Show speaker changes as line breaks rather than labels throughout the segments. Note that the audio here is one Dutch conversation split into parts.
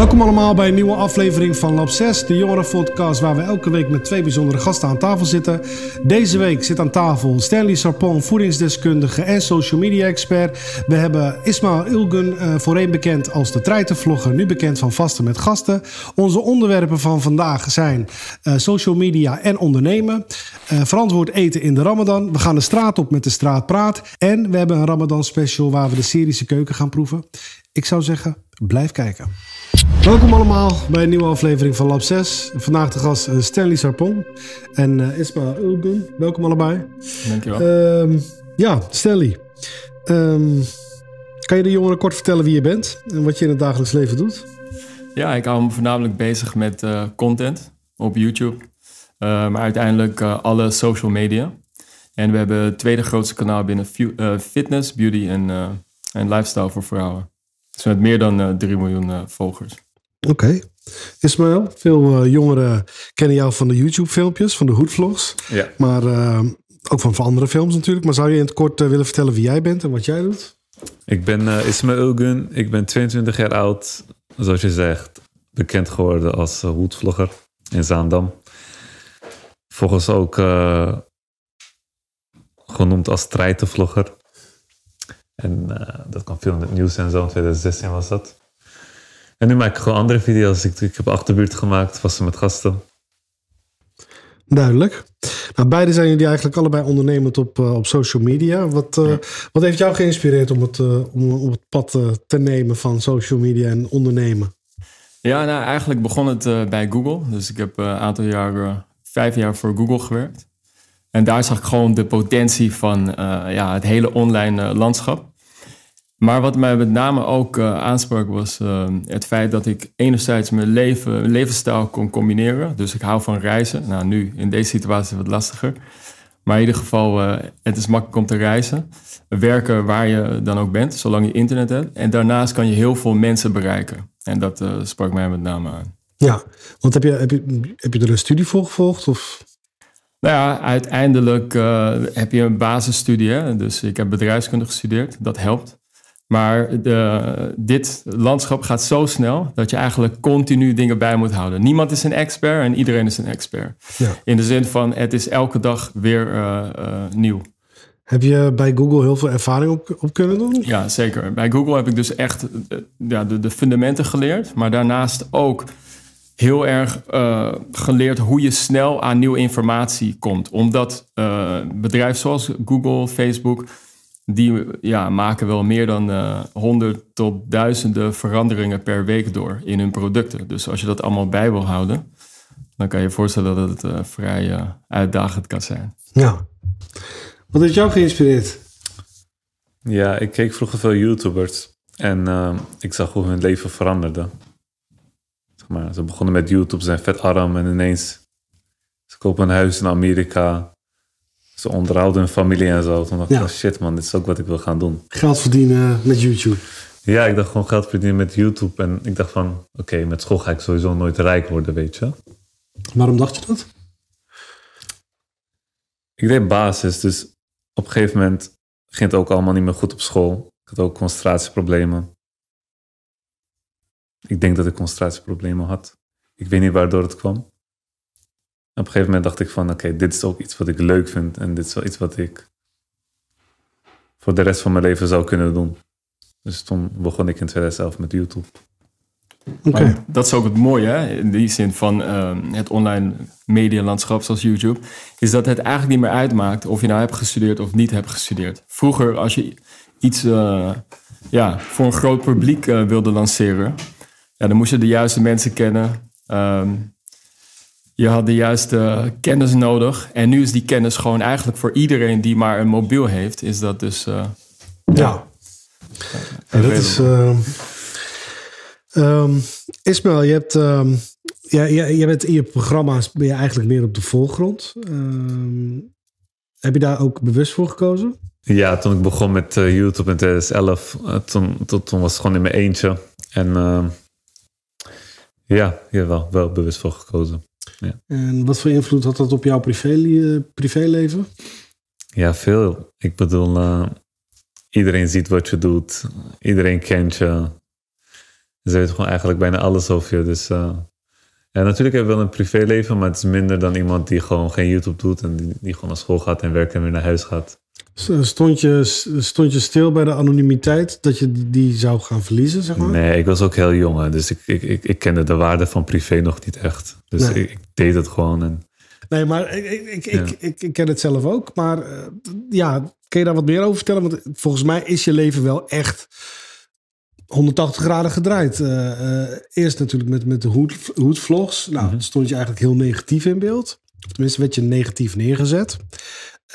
Welkom allemaal bij een nieuwe aflevering van Lab 6, de jongerenpodcast waar we elke week met twee bijzondere gasten aan tafel zitten. Deze week zit aan tafel Stanley Sarpong, voedingsdeskundige en social media expert. We hebben Ismail Ilgun, uh, voorheen bekend als de treitenvlogger, nu bekend van Vasten met Gasten. Onze onderwerpen van vandaag zijn uh, social media en ondernemen, uh, verantwoord eten in de Ramadan. We gaan de straat op met de straatpraat en we hebben een Ramadan special waar we de Syrische keuken gaan proeven. Ik zou zeggen, blijf kijken. Welkom allemaal bij een nieuwe aflevering van Lab 6. Vandaag de gast uh, Stanley Sarpong en uh, Isma Ulgun. Welkom allebei.
Dankjewel.
Um, ja, Stanley. Um, kan je de jongeren kort vertellen wie je bent en wat je in het dagelijks leven doet?
Ja, ik hou me voornamelijk bezig met uh, content op YouTube. maar uiteindelijk alle social media. En we hebben het tweede grootste kanaal binnen fitness, beauty en, en lifestyle voor vrouwen. Dus met meer dan 3 miljoen volgers.
Oké. Okay. Ismaël, veel uh, jongeren kennen jou van de YouTube-filmpjes, van de hoedvlogs.
Ja.
Maar uh, ook van, van andere films natuurlijk. Maar zou je in het kort uh, willen vertellen wie jij bent en wat jij doet?
Ik ben Ismaël Ulgun. Ik ben 22 jaar oud. Zoals je zegt, bekend geworden als hoedvlogger in Zaandam. Volgens ook genoemd als treitenvlogger. En dat kwam veel in het nieuws en zo. In 2016 was dat. En nu maak ik gewoon andere video's. Ik, ik heb achterbuurt gemaakt, vasten met gasten.
Duidelijk. Nou, beide zijn jullie eigenlijk allebei ondernemend op, uh, op social media. Wat, uh, ja. wat heeft jou geïnspireerd om het, uh, om, om het pad te nemen van social media en ondernemen?
Ja, nou eigenlijk begon het bij Google. Dus ik heb een aantal jaar, vijf jaar voor Google gewerkt. En daar zag ik gewoon de potentie van ja, het hele online landschap. Maar wat mij met name ook uh, aansprak was uh, het feit dat ik enerzijds mijn leven, mijn levensstijl kon combineren. Dus ik hou van reizen. Nou, nu in deze situatie wat lastiger. Maar in ieder geval, uh, het is makkelijk om te reizen. Werken waar je dan ook bent, zolang je internet hebt. En daarnaast kan je heel veel mensen bereiken. En dat sprak mij met name aan.
Ja, want heb je, heb je, heb je er een studie voor gevolgd? Of?
Nou ja, uiteindelijk heb je een basisstudie. Hè? Dus ik heb bedrijfskunde gestudeerd. Dat helpt. Maar de, dit landschap gaat zo snel dat je eigenlijk continu dingen bij moet houden. Niemand is een expert en iedereen is een expert.
Ja.
In de zin van het is elke dag weer uh, uh, nieuw.
Heb je bij Google heel veel ervaring op, op, kunnen doen?
Ja, zeker. Bij Google heb ik dus echt ja, de, de fundamenten geleerd. Maar daarnaast ook heel erg geleerd hoe je snel aan nieuwe informatie komt. Omdat bedrijven zoals Google, Facebook die ja, maken wel meer dan uh, honderd tot duizenden veranderingen per week door in hun producten. Dus als je dat allemaal bij wil houden, dan kan je je voorstellen dat het uh, vrij uh, uitdagend kan zijn.
Ja. Wat heeft jou geïnspireerd?
Ja, ik keek vroeger veel YouTubers en ik zag hoe hun leven veranderde. Zeg maar, ze begonnen met YouTube, zijn vet arm en ineens ze kopen een huis in Amerika ze onderhouden hun familie en zo. Toen dacht ik,
Ja.
oh shit man, dit is ook wat ik wil gaan doen.
Geld verdienen met YouTube.
Ja, ik dacht gewoon geld verdienen met YouTube. En ik dacht van, oké, met school ga ik sowieso nooit rijk worden, weet je.
Waarom dacht je dat?
Ik deed basis, dus op een gegeven moment ging het ook allemaal niet meer goed op school. Ik had ook concentratieproblemen. Ik denk dat ik concentratieproblemen had. Ik weet niet waardoor het kwam. Op een gegeven moment dacht ik van, oké, dit is ook iets wat ik leuk vind. En dit is wel iets wat ik voor de rest van mijn leven zou kunnen doen. Dus toen begon ik in 2011 met YouTube.
Oké.
Dat is ook het mooie, hè? in die zin van uh, het online medialandschap zoals YouTube, is dat het eigenlijk niet meer uitmaakt of je nou hebt gestudeerd of niet hebt gestudeerd. Vroeger, als je iets uh, ja, voor een groot publiek uh, wilde lanceren, ja, dan moest je de juiste mensen kennen. Um, je had de juiste kennis nodig. En nu is die kennis gewoon eigenlijk voor iedereen die maar een mobiel heeft, is dat dus. Uh,
ja. ja. dat is. Uh, um, Ismael, je hebt. Um, ja, je, je bent in je programma's ben je eigenlijk meer op de voorgrond. Um, heb je daar ook bewust voor gekozen?
Ja, toen ik begon met uh, YouTube in 2011, uh, toen, toen, toen, was het gewoon in mijn eentje. En uh, ja, ja wel, wel bewust voor gekozen. Ja.
En wat voor invloed had dat op jouw privé, privéleven?
Ja, veel. Ik bedoel, uh, iedereen ziet wat je doet. Iedereen kent je. Ze weten gewoon eigenlijk bijna alles over je. Dus uh, ja, natuurlijk heb je wel een privéleven, maar het is minder dan iemand die gewoon geen YouTube doet en die, die gewoon naar school gaat en werkt en weer naar huis gaat.
Stond je, stond je stil bij de anonimiteit dat je die zou gaan verliezen, zeg maar?
Nee, ik was ook heel jong, dus ik, ik, ik, ik kende de waarde van privé nog niet echt. Dus ik, ik, deed het gewoon. En,
nee, maar ik, ik, ik, ik, ik, ken het zelf ook. Maar uh, ja, kun je daar wat meer over vertellen? Want volgens mij is je leven wel echt 180 graden gedraaid. Uh, uh, eerst natuurlijk met, met de hoed, hoedvlogs. Nou, mm -hmm. stond je eigenlijk heel negatief in beeld. Of tenminste, werd je negatief neergezet.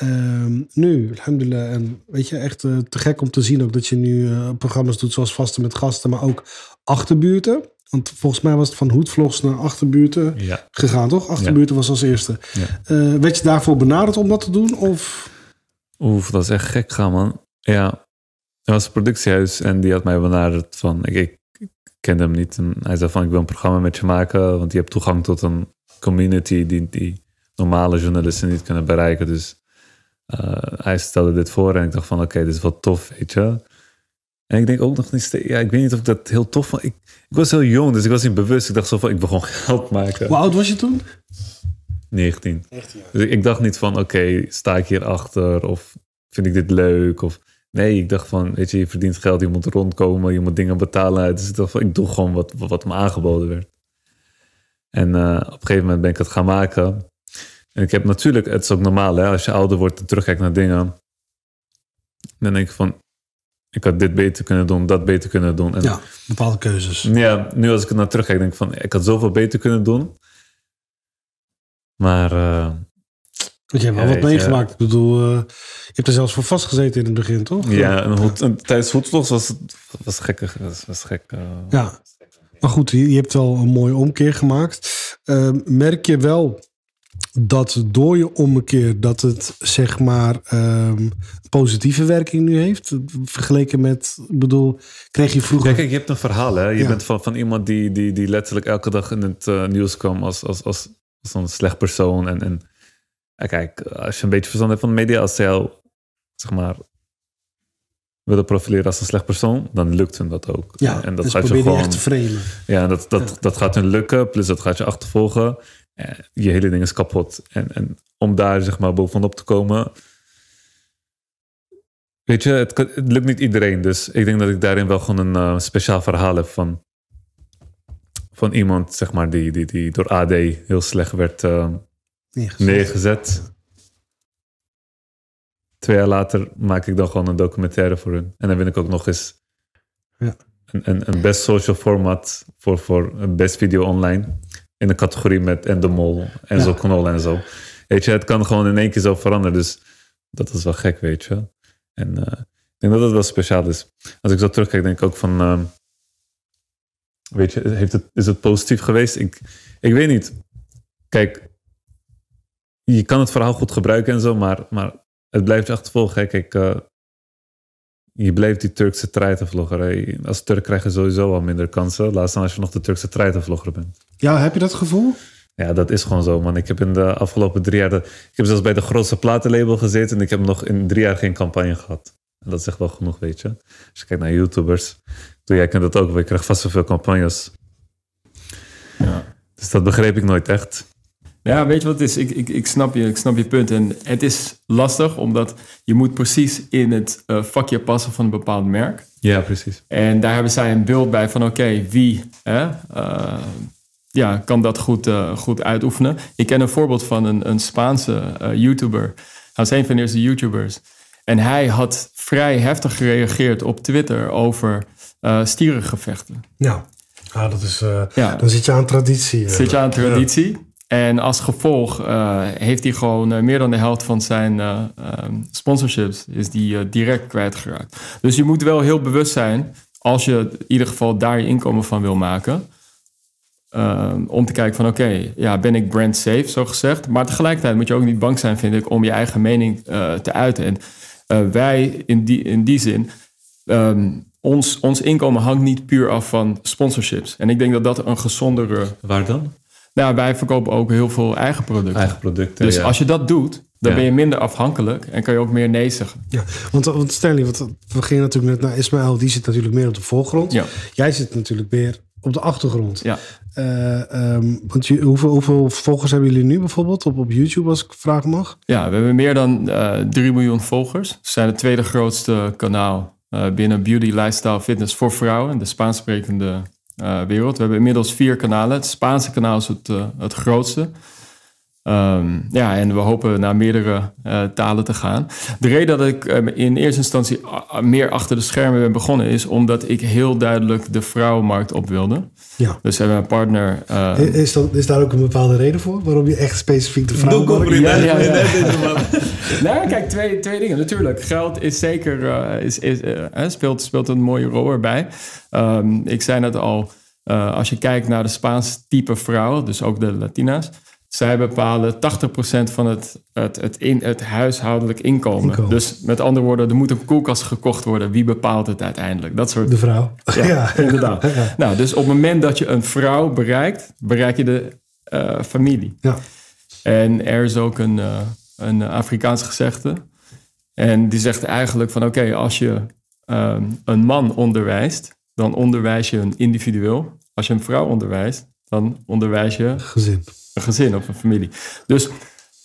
Uh, nu, alhamdulillah, en weet je, echt uh, te gek om te zien ook dat je nu uh, programma's doet zoals Vasten met Gasten, maar ook Achterbuurten. Want volgens mij was het van hoedvlogs naar Achterbuurten
ja.
gegaan, toch? Achterbuurten ja. was als eerste. Ja. Uh, werd je daarvoor benaderd om dat te doen? Of?
Oef, dat is echt gek gaan, man. Ja, er was een productiehuis en die had mij benaderd van, ik, ik, ik kende hem niet. En hij zei van, ik wil een programma met je maken, want je hebt toegang tot een community die, die normale journalisten niet kunnen bereiken. Dus hij stelde dit voor en ik dacht van, oké, okay, dit is wel tof, weet je. En ik denk ook nog niet, ja, ik weet niet of ik dat heel tof vond. Ik, ik was heel jong, dus ik was niet bewust. Ik dacht zo van, ik gewoon geld maken.
Hoe oud was je toen?
19. 19 dus ik, ik dacht niet van, oké, okay, sta ik hier achter of vind ik dit leuk of... Nee, ik dacht van, weet je, je verdient geld, je moet rondkomen, je moet dingen betalen. Dus ik dacht van, ik doe gewoon wat, wat me aangeboden werd. En uh, op een gegeven moment ben ik het gaan maken. En ik heb natuurlijk, het is ook normaal, hè, als je ouder wordt en terugkijkt naar dingen. Dan denk ik van, ik had dit beter kunnen doen, dat beter kunnen doen. En
ja, bepaalde keuzes.
Ja, nu als ik er naar terugkijk, denk ik van, ik had zoveel beter kunnen doen. Maar... Uh,
Want je hebt wel ja, wat meegemaakt. Ik bedoel, uh, je hebt er zelfs voor vastgezeten in het begin, toch?
Ja, en, en tijdens hoedvlogs was het was gekker. Was, was gek. Uh,
ja, maar goed, je, je hebt wel een mooie omkeer gemaakt. merk je wel dat door je ommekeer dat het zeg maar um, positieve werking nu heeft vergeleken met bedoel kreeg je vroeger
kijk je hebt een verhaal hè je ja. bent van, van iemand die, die, die letterlijk elke dag in het uh, nieuws kwam als, als, als, als een slecht persoon en, en ja, kijk als je een beetje verstand hebt van de media als jou zeg maar willen profileren als een slecht persoon, dan lukt hun dat ook.
Ja, en dat dus gaat je gewoon echt te framen.
Ja, dat, dat, ja. dat gaat hun lukken, plus dat gaat je achtervolgen je hele ding is kapot. En, en om daar zeg maar bovenop te komen. Weet je, het, het, lukt niet iedereen. Dus ik denk dat ik daarin wel gewoon een uh, speciaal verhaal heb van, van iemand, zeg maar, die, die, die door AD heel slecht werd uh, neergezet. neergezet. Twee jaar later maak ik dan gewoon een documentaire voor hun. En dan win ik ook nog eens
ja.
een, een, een best social format voor, voor een best video online in de categorie met en de mol en ja. zo knol en zo. Weet je, het kan gewoon in één keer zo veranderen. Dus dat is wel gek, weet je. En uh, ik denk dat het wel speciaal is. Als ik zo terugkijk, denk ik ook van... Uh, weet je, heeft het, is het positief geweest? Ik, ik weet niet. Kijk, je kan het verhaal goed gebruiken en zo, maar, maar het blijft je achtervolgen. Kijk, uh, je blijft die Turkse treitenvlogger. Als Turk krijg je sowieso al minder kansen. Laat staan als je nog de Turkse treitenvlogger bent.
Ja, heb je dat gevoel?
Ja, dat is gewoon zo, man. Ik heb in de afgelopen drie jaar... De, ik heb zelfs bij de grootste platenlabel gezeten... en ik heb nog in drie jaar geen campagne gehad. En dat is echt wel genoeg, weet je. Als je kijkt naar YouTubers... Toen jij kent dat ook wel. Je krijgt vast zoveel campagnes. Ja. Dus dat begreep ik nooit echt.
Ja, weet je wat het is? Ik, ik, ik, snap je, ik snap je punt. En het is lastig, omdat je moet precies in het uh, vakje passen van een bepaald merk.
Ja, precies.
En daar hebben zij een beeld bij van, oké, wie hè, uh, ja, kan dat goed, uh, goed uitoefenen? Ik ken een voorbeeld van een, een Spaanse YouTuber. Hij was een van de eerste YouTubers. En hij had vrij heftig gereageerd op Twitter over stierengevechten.
Ja. Ah, dat is, ja. Dan zit je aan traditie.
Zit je aan traditie. Ja. En als gevolg uh, heeft hij gewoon uh, meer dan de helft van zijn uh, um, sponsorships is die direct kwijtgeraakt. Dus je moet wel heel bewust zijn als je in ieder geval daar je inkomen van wil maken. Ehm, om te kijken van oké, ja, ben ik brand safe, zo gezegd. Maar tegelijkertijd moet je ook niet bang zijn, vind ik, om je eigen mening te uiten. En wij in die, in die zin, um, ons, ons inkomen hangt niet puur af van sponsorships. En ik denk dat dat een gezondere...
Waar dan?
Nou, wij verkopen ook heel veel eigen producten.
Eigen producten,
Dus
ja.
als je dat doet, Dan
Ja.
ben je minder afhankelijk en kan je ook meer nee zeggen.
Ja, want, want Stanley, want we gingen natuurlijk net naar Ismaël, die zit natuurlijk meer op de voorgrond.
Ja.
Jij zit natuurlijk meer op de achtergrond.
Ja.
Eh, ehm, want je, hoeveel, hoeveel volgers hebben jullie nu bijvoorbeeld op, op YouTube, als ik vragen mag?
Ja, we hebben meer dan eh 3 miljoen volgers. We zijn het tweede grootste kanaal eh, binnen beauty, lifestyle, fitness voor vrouwen de Spaansprekende eh, wereld. We hebben inmiddels vier kanalen. Het Spaanse kanaal is het, eh, het grootste. Ehm, ja, en we hopen naar meerdere eh, talen te gaan. De reden dat ik eh, in eerste instantie meer achter de schermen ben begonnen is omdat ik heel duidelijk de vrouwenmarkt op wilde.
Ja.
Dus we hebben een partner. eh,
Is, dat, is daar ook een bepaalde reden voor? Waarom je echt specifiek de vrouwen...
Ja, ja, ja. nou, kijk, twee, twee dingen. Natuurlijk, geld is zeker, eh, is, is, eh, hè, speelt, speelt een mooie rol erbij. Ehm, ik zei net al, eh, als je kijkt naar de Spaans type vrouwen, dus ook de Latina's, zij bepalen 80% van het, het, het, in, het huishoudelijk inkomen.
Inkomen.
Dus met andere woorden, er moet een koelkast gekocht worden. Wie bepaalt het uiteindelijk? Dat soort
De vrouw.
ja, inderdaad. Nou, dus op het moment dat je een vrouw bereikt, bereik je de eh, familie.
Ja.
En er is ook een, eh, een Afrikaans gezegde. En die zegt eigenlijk van oké, als je ehm, een man onderwijst, dan onderwijs je een individueel. Als je een vrouw onderwijst, dan onderwijs je
Gezin.
Een gezin of een familie. Dus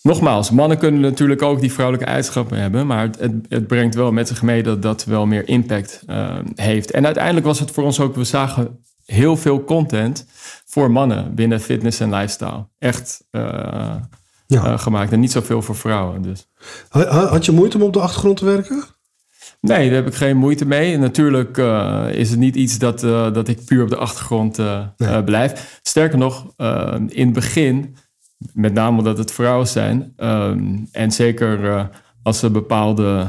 nogmaals, mannen kunnen natuurlijk ook die vrouwelijke eigenschappen hebben, maar het, het, brengt wel met zich mee dat dat wel meer impact eh, heeft. En uiteindelijk was het voor ons ook, we zagen heel veel content voor mannen binnen fitness en lifestyle. Echt eh,
Ja.
eh, gemaakt en niet zoveel voor vrouwen. Dus.
Ha- ha- Had je moeite om op de achtergrond te werken?
Nee, daar heb ik geen moeite mee. Natuurlijk eh, is het niet iets dat, eh, dat ik puur op de achtergrond
Nee.
eh, blijf. Sterker nog, eh, in het begin, met name omdat het vrouwen zijn, ehm, en zeker als ze bepaalde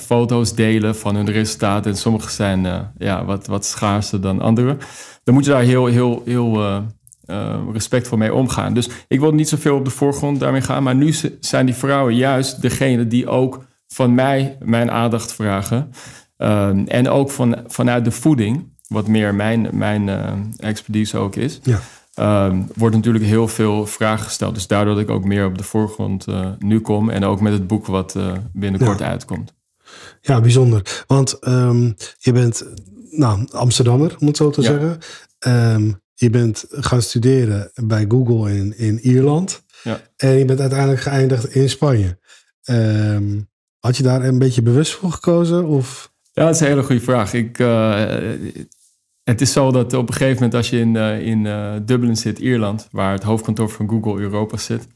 foto's delen van hun resultaten, en sommige zijn ja, wat, wat schaarser dan andere, dan moet je daar heel, heel, heel respectvol mee omgaan. Dus ik wil niet zoveel op de voorgrond daarmee gaan, maar nu zijn die vrouwen juist degene die ook van mij mijn aandacht vragen. Ehm, en ook van, vanuit de voeding, wat meer mijn, mijn eh, expertise ook is,
Ja.
ehm, wordt natuurlijk heel veel vragen gesteld. Dus daardoor dat ik ook meer op de voorgrond eh, nu kom. En ook met het boek wat eh, binnenkort
Ja.
uitkomt.
Ja, bijzonder. Want ehm, je bent nou, Amsterdammer, om het zo te
Ja.
zeggen. Je bent gaan studeren bij Google in, in Ierland.
Ja.
En je bent uiteindelijk geëindigd in Spanje. Ehm, had je daar een beetje bewust voor gekozen? Of?
Ja, dat is een hele goede vraag. Ik, eh, het is zo dat op een gegeven moment als je in, eh, in eh, Dublin zit, Ierland, waar het hoofdkantoor van Google Europa zit.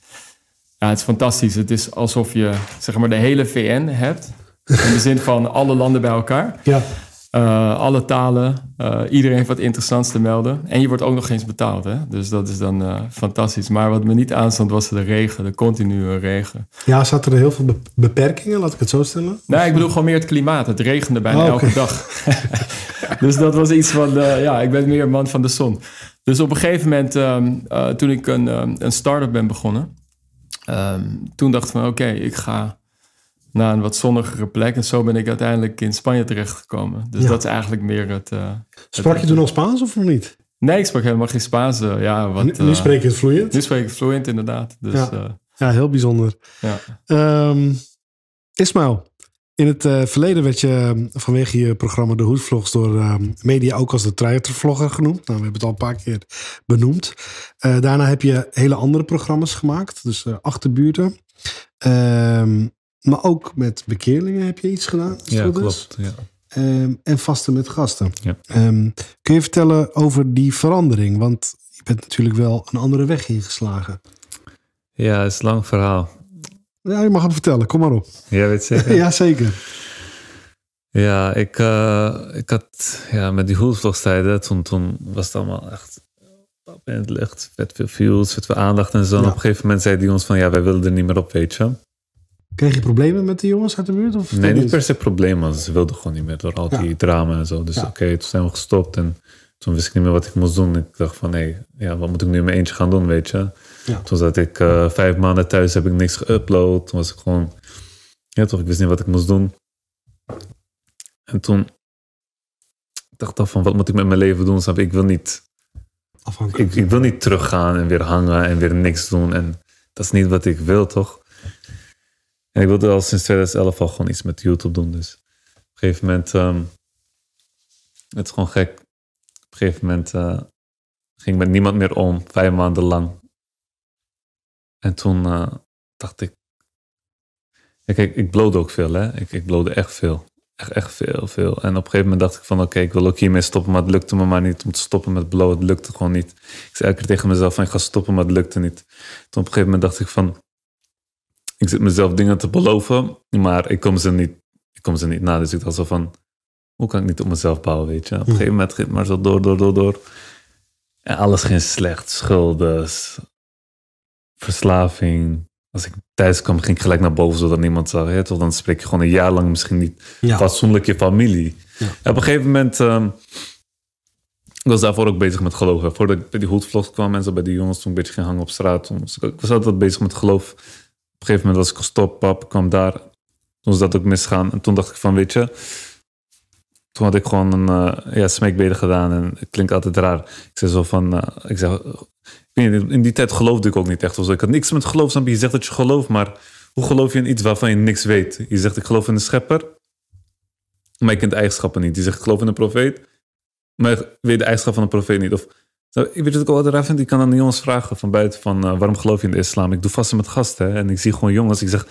Ja, het is fantastisch. Het is alsof je zeg maar de hele VN hebt. In de zin van alle landen bij elkaar.
Ja.
Eh, alle talen. eh, iedereen heeft wat interessants te melden. En je wordt ook nog eens betaald. Hè? Dus dat is dan eh, fantastisch. Maar wat me niet aanstond was de regen. De continue regen.
ja, zaten er heel veel be- beperkingen, laat ik het zo stellen?
Nee, ik bedoel gewoon meer het klimaat. Het regende bijna
Oh,
elke dag. dus dat was iets van, ja, ik ben meer een man van de zon. Dus op een gegeven moment, ehm, eh, toen ik een, ehm, een start-up ben begonnen, ehm, toen dacht ik van, oké, ik ga naar een wat zonnigere plek. En zo ben ik uiteindelijk in Spanje terechtgekomen. Dus
Ja.
dat is eigenlijk meer het... eh,
Sprak
het-
je toen al Spaans of nog niet?
Nee, ik sprak helemaal geen Spaans. eh, ja, wat,
nu, nu
eh,
spreek je het vloeiend.
nu spreek ik vloeiend, inderdaad. Dus
Ja.
ja.
Heel bijzonder.
ja.
Ehm Ismaël, in het verleden werd je eh, vanwege je programma De Hoedvlogs door ehm, media ook als de Treitervlogger genoemd. Nou, we hebben het al een paar keer benoemd. Daarna heb je hele andere programma's gemaakt, dus achterbuurten. Ehm, maar ook met bekeerlingen heb je iets gedaan.
Ja, klopt. Ja.
Ehm, en vasten met gasten.
Ja.
Ehm, kun je vertellen over die verandering? Want je bent natuurlijk wel een andere weg ingeslagen.
ja, het is een lang verhaal.
Ja, je mag het vertellen. Kom maar op.
Jij weet zeker?
Ja, zeker.
Ja, ik, eh, ik had ja, met die hoedvlogstijden, toen, toen was het allemaal echt pap in het licht. Vet veel views, vet veel aandacht en zo. En
Ja.
op een gegeven moment zeiden die ons van, ja, wij willen er niet meer op, weet je.
Kreeg je problemen met de jongens uit de buurt? Of
Nee, niet per se probleem, want ze wilden gewoon niet meer door al die
Ja.
drama en zo. Dus
Ja.
oké, toen zijn we gestopt en toen wist ik niet meer wat ik moest doen. Ik dacht van, nee, ja, wat moet ik nu in mijn eentje gaan doen, weet je.
Ja.
Toen zat ik eh, vijf maanden thuis, heb ik niks geüpload. Toen was ik gewoon, ja toch, ik wist niet wat ik moest doen. En toen dacht ik van, wat moet ik met mijn leven doen? Snap? Ik wil niet
Afhankelijk.
ik, ik wil niet teruggaan en weer hangen en weer niks doen. En dat is niet wat ik wil, toch? En ik wilde al sinds 2011 al gewoon iets met YouTube doen. Dus op een gegeven moment, ehm, het is gewoon gek. Op een gegeven moment eh, ging ik met niemand meer om, vijf maanden lang. En toen eh, dacht ik, ja, kijk, ik blode ook veel, hè. Ik, ik blode echt veel. Echt, echt veel, veel. En op een gegeven moment dacht ik van, oké, ik wil ook hiermee stoppen, maar het lukte me maar niet om te stoppen met blowen. Het lukte gewoon niet. Ik zei elke keer tegen mezelf van, ik ga stoppen, maar het lukte niet. Toen op een gegeven moment dacht ik van, ik zit mezelf dingen te beloven, maar ik kom ze niet, ik kom ze niet na. Dus ik dacht zo van, hoe kan ik niet op mezelf bouwen, weet je? Op een gegeven moment ging het maar zo door, door, door, door. En alles ging slecht. Schulden, verslaving. Als ik thuis kwam, ging ik gelijk naar boven zodat niemand zag. Hè? Toch dan spreek je gewoon een jaar lang misschien niet
Ja.
fatsoenlijk je familie. Op een gegeven moment... ehm, ik was daarvoor ook bezig met geloof. Voordat ik bij die hoedvlogs kwam en zo bij die jongens toen een beetje ging hangen op straat. Toen was ik, ik was altijd bezig met geloof. Een gegeven moment was ik gestopt, pap, kwam daar. Toen is dat ook misgaan. En toen dacht ik van, weet je... Toen had ik gewoon een eh, ja, gedaan. En het klinkt altijd raar. Ik zei zo van... eh, ik zeg, in die tijd geloofde ik ook niet echt. Of. Ik had niks met geloof. je? Je zegt dat je gelooft, maar hoe geloof je in iets waarvan je niks weet? Je zegt, ik geloof in de schepper. Maar je kent de eigenschappen niet. Je zegt, ik geloof in een profeet. Maar weet de eigenschap van een profeet niet. Of, zo, ik weet wat ik altijd raar vind? Ik kan aan de jongens vragen van buiten van... eh, waarom geloof je in de islam? Ik doe vasten met gasten. En ik zie gewoon jongens. Ik zeg,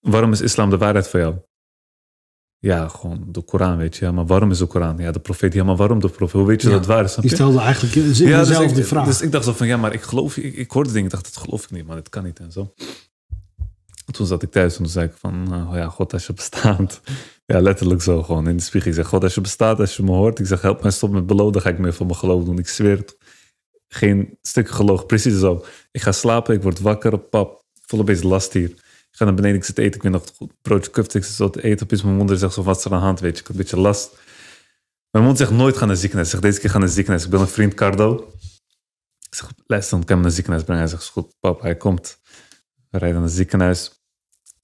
waarom is islam de waarheid voor jou? Ja, gewoon de Koran, weet je. Ja, maar waarom is de Koran? Ja, de profeet. Ja, maar waarom de profeet? Hoe weet je
Ja.
dat het waar is?
Je stelde eigenlijk je-
dus
jezelf
ik,
die vraag.
Dus ik dacht zo van, ja, maar ik geloof, ik, ik hoorde dingen, ik dacht, dat geloof ik niet, maar dat kan niet en zo. Toen zat ik thuis en toen zei ik van, oh ja, God, als je bestaat. Ja, letterlijk zo gewoon in de spiegel. Ik zeg, God, als je bestaat, als je me hoort. Ik zeg, help mij, stop met beloven, dan ga ik meer van mijn geloof doen. Ik zweer het. Geen stuk geloof, precies zo. Ik ga slapen, ik word wakker, pap, voel een beetje last hier. Ik ga naar beneden, ik zit eten, ik weet nog goed, broodje ik zit zo te eten, opeens mijn moeder zegt zo, wat is er aan de hand, weet je, ik heb een beetje last. Mijn mond zegt nooit ga naar ziekenhuis. Ik zeg, deze keer ga naar ziekenhuis. Ik ben een vriend, Cardo. Ik zeg, luister, dan kan je hem naar ziekenhuis brengen. Hij zegt, goed, pap, hij komt. We rijden naar het ziekenhuis.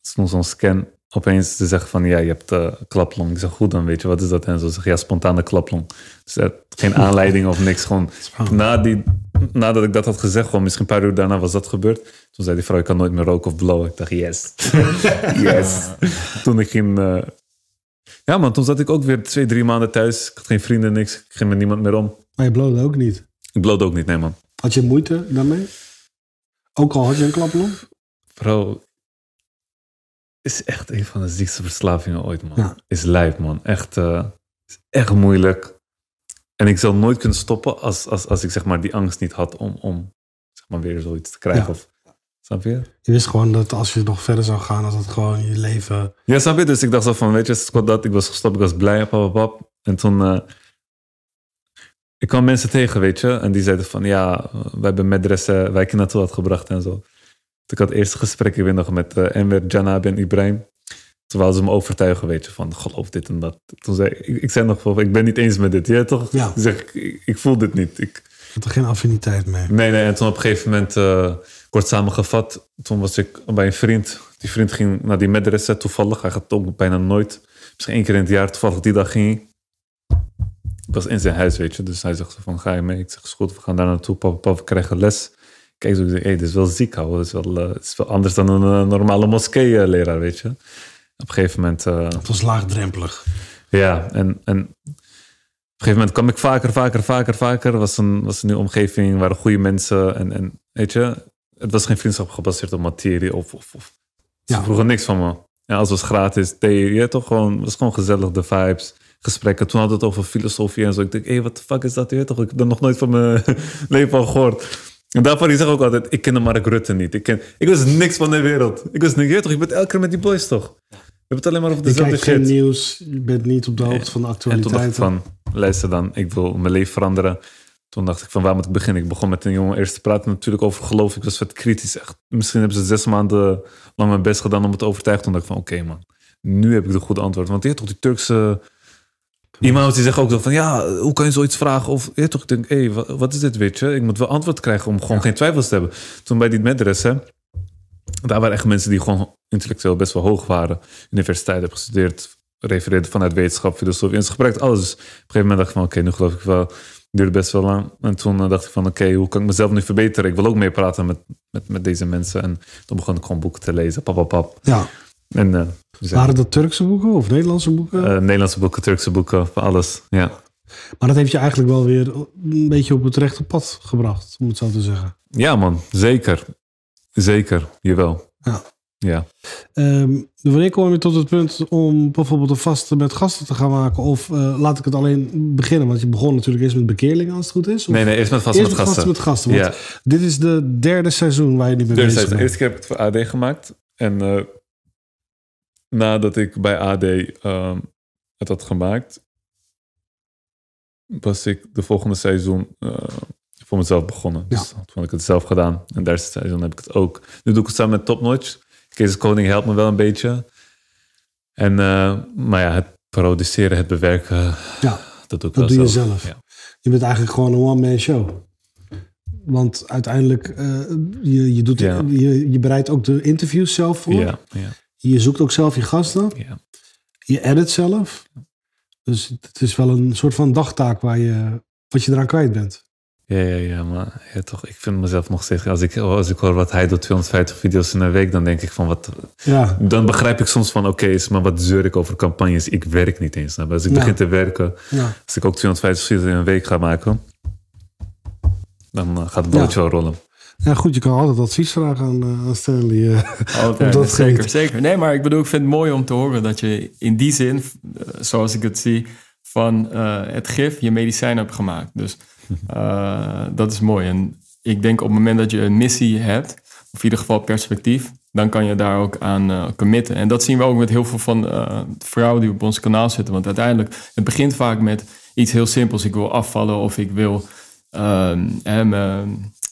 Ze doen zo'n scan. Opeens ze zeggen van, ja, je hebt eh klaplong. Ik zeg, goed dan, weet je, wat is dat? En zo zeg ja, spontane klaplong. Dus er, geen aanleiding of niks. Gewoon na die, nadat ik dat had gezegd, gewoon misschien een paar uur daarna was dat gebeurd. Toen zei die vrouw, ik kan nooit meer roken of blowen. Ik dacht, yes. yes. Toen ik ging... eh, ja, man, toen zat ik ook weer twee, drie maanden thuis. Ik had geen vrienden, niks. Ik ging met niemand meer om.
Maar je blode ook niet.
Ik bloot ook niet, nee, man.
Had je moeite daarmee? Ook al had je een klaplong?
Bro, is echt een van de ziekste verslavingen ooit, man.
Ja.
Is lijf, man. Echt, eh, is echt moeilijk. En ik zou nooit kunnen stoppen als, als, als ik zeg maar die angst niet had om, om zeg maar weer zoiets te krijgen.
Ja.
Of, snap je?
Je wist gewoon dat als je nog verder zou gaan, dat het gewoon je leven...
Ja, snap je? Dus ik dacht zo van, weet je, dat. Ik was gestopt, ik was blij, pap, pap. En toen... eh, ik kwam mensen tegen, weet je. En die zeiden van, ja, wij hebben medressen ik je naartoe had gebracht en zo. Ik had eerst gesprek, ik weet nog, met eh Enver, Janab en Ibrahim. Wilden ze me overtuigen, weet je, van geloof dit en dat. Toen zei ik, ik zei nog van, ik ben niet eens met dit. Ja, toch?
Ja.
Ik zeg, ik, ik voel dit niet. Ik,
Je had er geen affiniteit mee.
Nee, nee. En toen op een gegeven moment, eh, kort samengevat, toen was ik bij een vriend. Die vriend ging naar die medresa toevallig. Hij gaat ook bijna nooit. Misschien één keer in het jaar. Toevallig die dag ging. Ik was in zijn huis, weet je. Dus hij zegt van, ga je mee? Ik zeg, goed, we gaan daar naartoe. Papa, papa, we krijgen les. Kijk, zo, hey, dit is wel ziek, hoor. Dit is wel, eh, het is wel anders dan een eh, normale moskee-leraar, weet je. Op een gegeven moment... eh,
Het was laagdrempelig.
ja, en, en op een gegeven moment kwam ik vaker, vaker, vaker, vaker. Was een, was een nieuwe omgeving, waren goede mensen. En, en weet je, het was geen vriendschap gebaseerd op materie of... of, of ze
Ja.
vroegen niks van me. En als het was gratis, thee, ja, toch gewoon, het was gewoon gezellig, de vibes, gesprekken. Toen hadden we het over filosofie en zo. Ik denk, hé, hey, wat de fuck is dat? Je weet toch, ik heb er nog nooit van mijn leven van gehoord. En daarvan, ik zeg ook altijd, ik kende Mark Rutte niet. Ik, ken, ik wist niks van de wereld. Ik wist niks, toch, je bent elke keer met die boys, toch? Je hebt het alleen maar over
Je
dezelfde
kijkt geen
shit.
nieuws, je bent niet op de hoogte van de
En toen dacht ik van, luister dan, ik wil mijn leven veranderen. Toen dacht ik van, waar moet ik beginnen? Ik begon met een jongen eerst te praten natuurlijk over geloof. Ik was vet kritisch. Echt. Misschien hebben ze zes maanden lang mijn best gedaan om het te overtuigen. Toen dacht ik van, oké man, nu heb ik de goede antwoord. Want je hebt toch die Turkse... Iemand die zegt ook zo van, ja, hoe kan je zoiets vragen? Of je hebt toch, ik denk, hé, wat, wat is dit, weet je? Ik moet wel antwoord krijgen om gewoon geen twijfels te hebben. Toen bij die medres, hè, daar waren echt mensen die gewoon intellectueel best wel hoog waren. Universiteit hebben gestudeerd, refereerden vanuit wetenschap, filosofie. En ze gebruikt alles. Dus op een gegeven moment dacht ik van, oké, nu geloof ik wel. Duurde best wel lang. En toen eh, dacht ik van, oké, hoe kan ik mezelf nu verbeteren? Ik wil ook meer praten met, met, met deze mensen. En toen begon ik gewoon boeken te lezen, pap, pap, pap.
Ja,
En eh, zijn-
Waren dat Turkse boeken of Nederlandse boeken?
eh, Nederlandse boeken, Turkse boeken, van alles. Ja.
maar dat heeft je eigenlijk wel weer een beetje op het rechte pad gebracht, om het zo te zeggen.
ja, man, zeker. Zeker, jawel.
Ja.
Ja.
Ehm, wanneer kom je tot het punt om bijvoorbeeld een vaste met gasten te gaan maken? Of eh, laat ik het alleen beginnen? Want je begon natuurlijk eerst met bekeerlingen, als het goed is. Of
Nee, nee, eerst met vaste met gasten.
met gasten. Want
Ja.
dit is de derde seizoen waar je nu mee
Dus
bezig
de
bent.
eerste keer heb ik het voor AD gemaakt. En eh, nadat ik bij AD ehm, het had gemaakt, was ik de volgende seizoen eh, voor mezelf begonnen. Dus toen had ik het zelf gedaan. En derde seizoen heb ik het ook. Nu doe ik het samen met Top Notch. Kees Koning helpt me wel een beetje. En, eh, maar ja, het produceren, het bewerken,
Ja,
dat doe ik
dat
wel
doe je
zelf. Ja.
Je bent eigenlijk gewoon een one-man show. Want uiteindelijk, eh, je, je, doet,
Ja.
je, je bereidt ook de interviews zelf voor.
Ja, ja,
Je zoekt ook zelf je gasten.
ja.
Je edit zelf. Dus het is wel een soort van dagtaak waar je, wat je eraan kwijt bent.
Ja, ja, ja, maar ja, toch, ik vind mezelf nog steeds... Als ik, als ik hoor wat hij doet, 250 video's in een week, dan denk ik van wat...
Ja,
Dan begrijp ik soms van, oké, is maar wat zeur ik over campagnes? Ik werk niet eens. je? Als ik
Ja.
begin te werken, als ik ook 250 video's in een week ga maken, dan eh, gaat het balletje wel rollen.
Ja, goed, je kan altijd advies vragen aan, eh, aan Stanley. eh.
Altijd,
dat
zeker,
gebied.
zeker. Nee, maar ik bedoel, ik vind het mooi om te horen dat je in die zin, eh, zoals ik het zie, van het gif je medicijn hebt gemaakt. Dus dat is mooi. En ik denk op het moment dat je een missie hebt, of in ieder geval perspectief, dan kan je daar ook aan eh, committen. En dat zien we ook met heel veel van vrouwen die op ons kanaal zitten. Want uiteindelijk, het begint vaak met iets heel simpels. Ik wil afvallen of ik wil hè,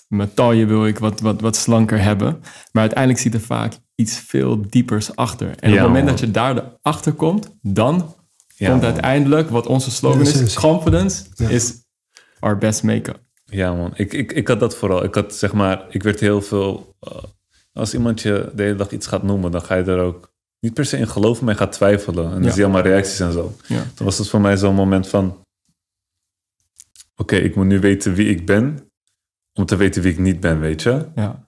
mijn, taille wil ik wat, wat, wat slanker hebben. Maar uiteindelijk zit er vaak iets veel diepers achter. En op het moment
man.
dat je daar achter komt, dan
Ja,
komt
man.
uiteindelijk wat onze slogan is: confidence
Ja.
is our best make-up.
Ja, man. Ik, ik, ik had dat vooral. Ik had, zeg maar, ik werd heel veel... eh, als iemand je de hele dag iets gaat noemen, dan ga je er ook niet per se in geloven, maar je gaat twijfelen. En dan
Ja.
zie je allemaal reacties en zo.
Ja.
Toen was het voor mij zo'n moment van... Oké, ik moet nu weten wie ik ben, om te weten wie ik niet ben, weet je?
Ja.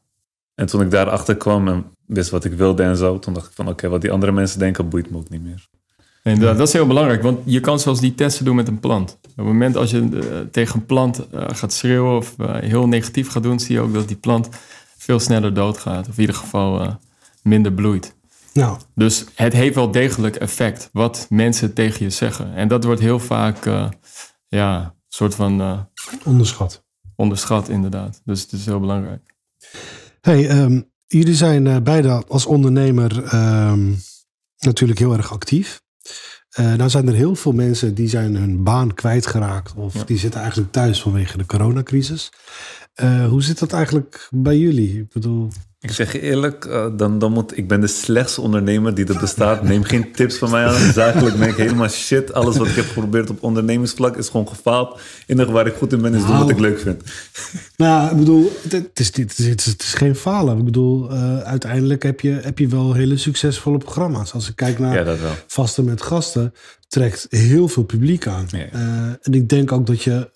En toen ik daarachter kwam en wist wat ik wilde en zo, toen dacht ik van oké, wat die andere mensen denken, boeit me ook niet meer.
En dat, dat is heel belangrijk, want je kan zelfs die testen doen met een plant. Op het moment als je eh, tegen een plant eh, gaat schreeuwen of eh, heel negatief gaat doen, zie je ook dat die plant veel sneller doodgaat. Of in ieder geval minder bloeit.
Nou,
Dus het heeft wel degelijk effect wat mensen tegen je zeggen. En dat wordt heel vaak eh, ja, een soort van
onderschat.
Onderschat inderdaad. Dus het is heel belangrijk.
Hey, ehm, jullie zijn eh, beide als ondernemer ehm, natuurlijk heel erg actief. Eh nou zijn er heel veel mensen die zijn hun baan kwijtgeraakt of
Ja.
die zitten eigenlijk thuis vanwege de coronacrisis. Eh, hoe zit dat eigenlijk bij jullie? Ik bedoel,
Ik zeg je eerlijk, eh, dan, dan moet, ik ben de slechtste ondernemer die er bestaat. Neem geen tips van mij aan. Zakelijk ben ik helemaal shit. Alles wat ik heb geprobeerd op ondernemingsvlak is gewoon gefaald. Enige waar ik goed in ben is doen wat
Nou.
ik leuk vind.
nou, ik bedoel, het, is, het, is, het, is, geen falen. Ik bedoel, eh, uiteindelijk heb je, heb je wel hele succesvolle programma's. Als ik kijk naar
Ja.
Vasten met Gasten, trekt heel veel publiek aan.
Ja.
En ik denk ook dat je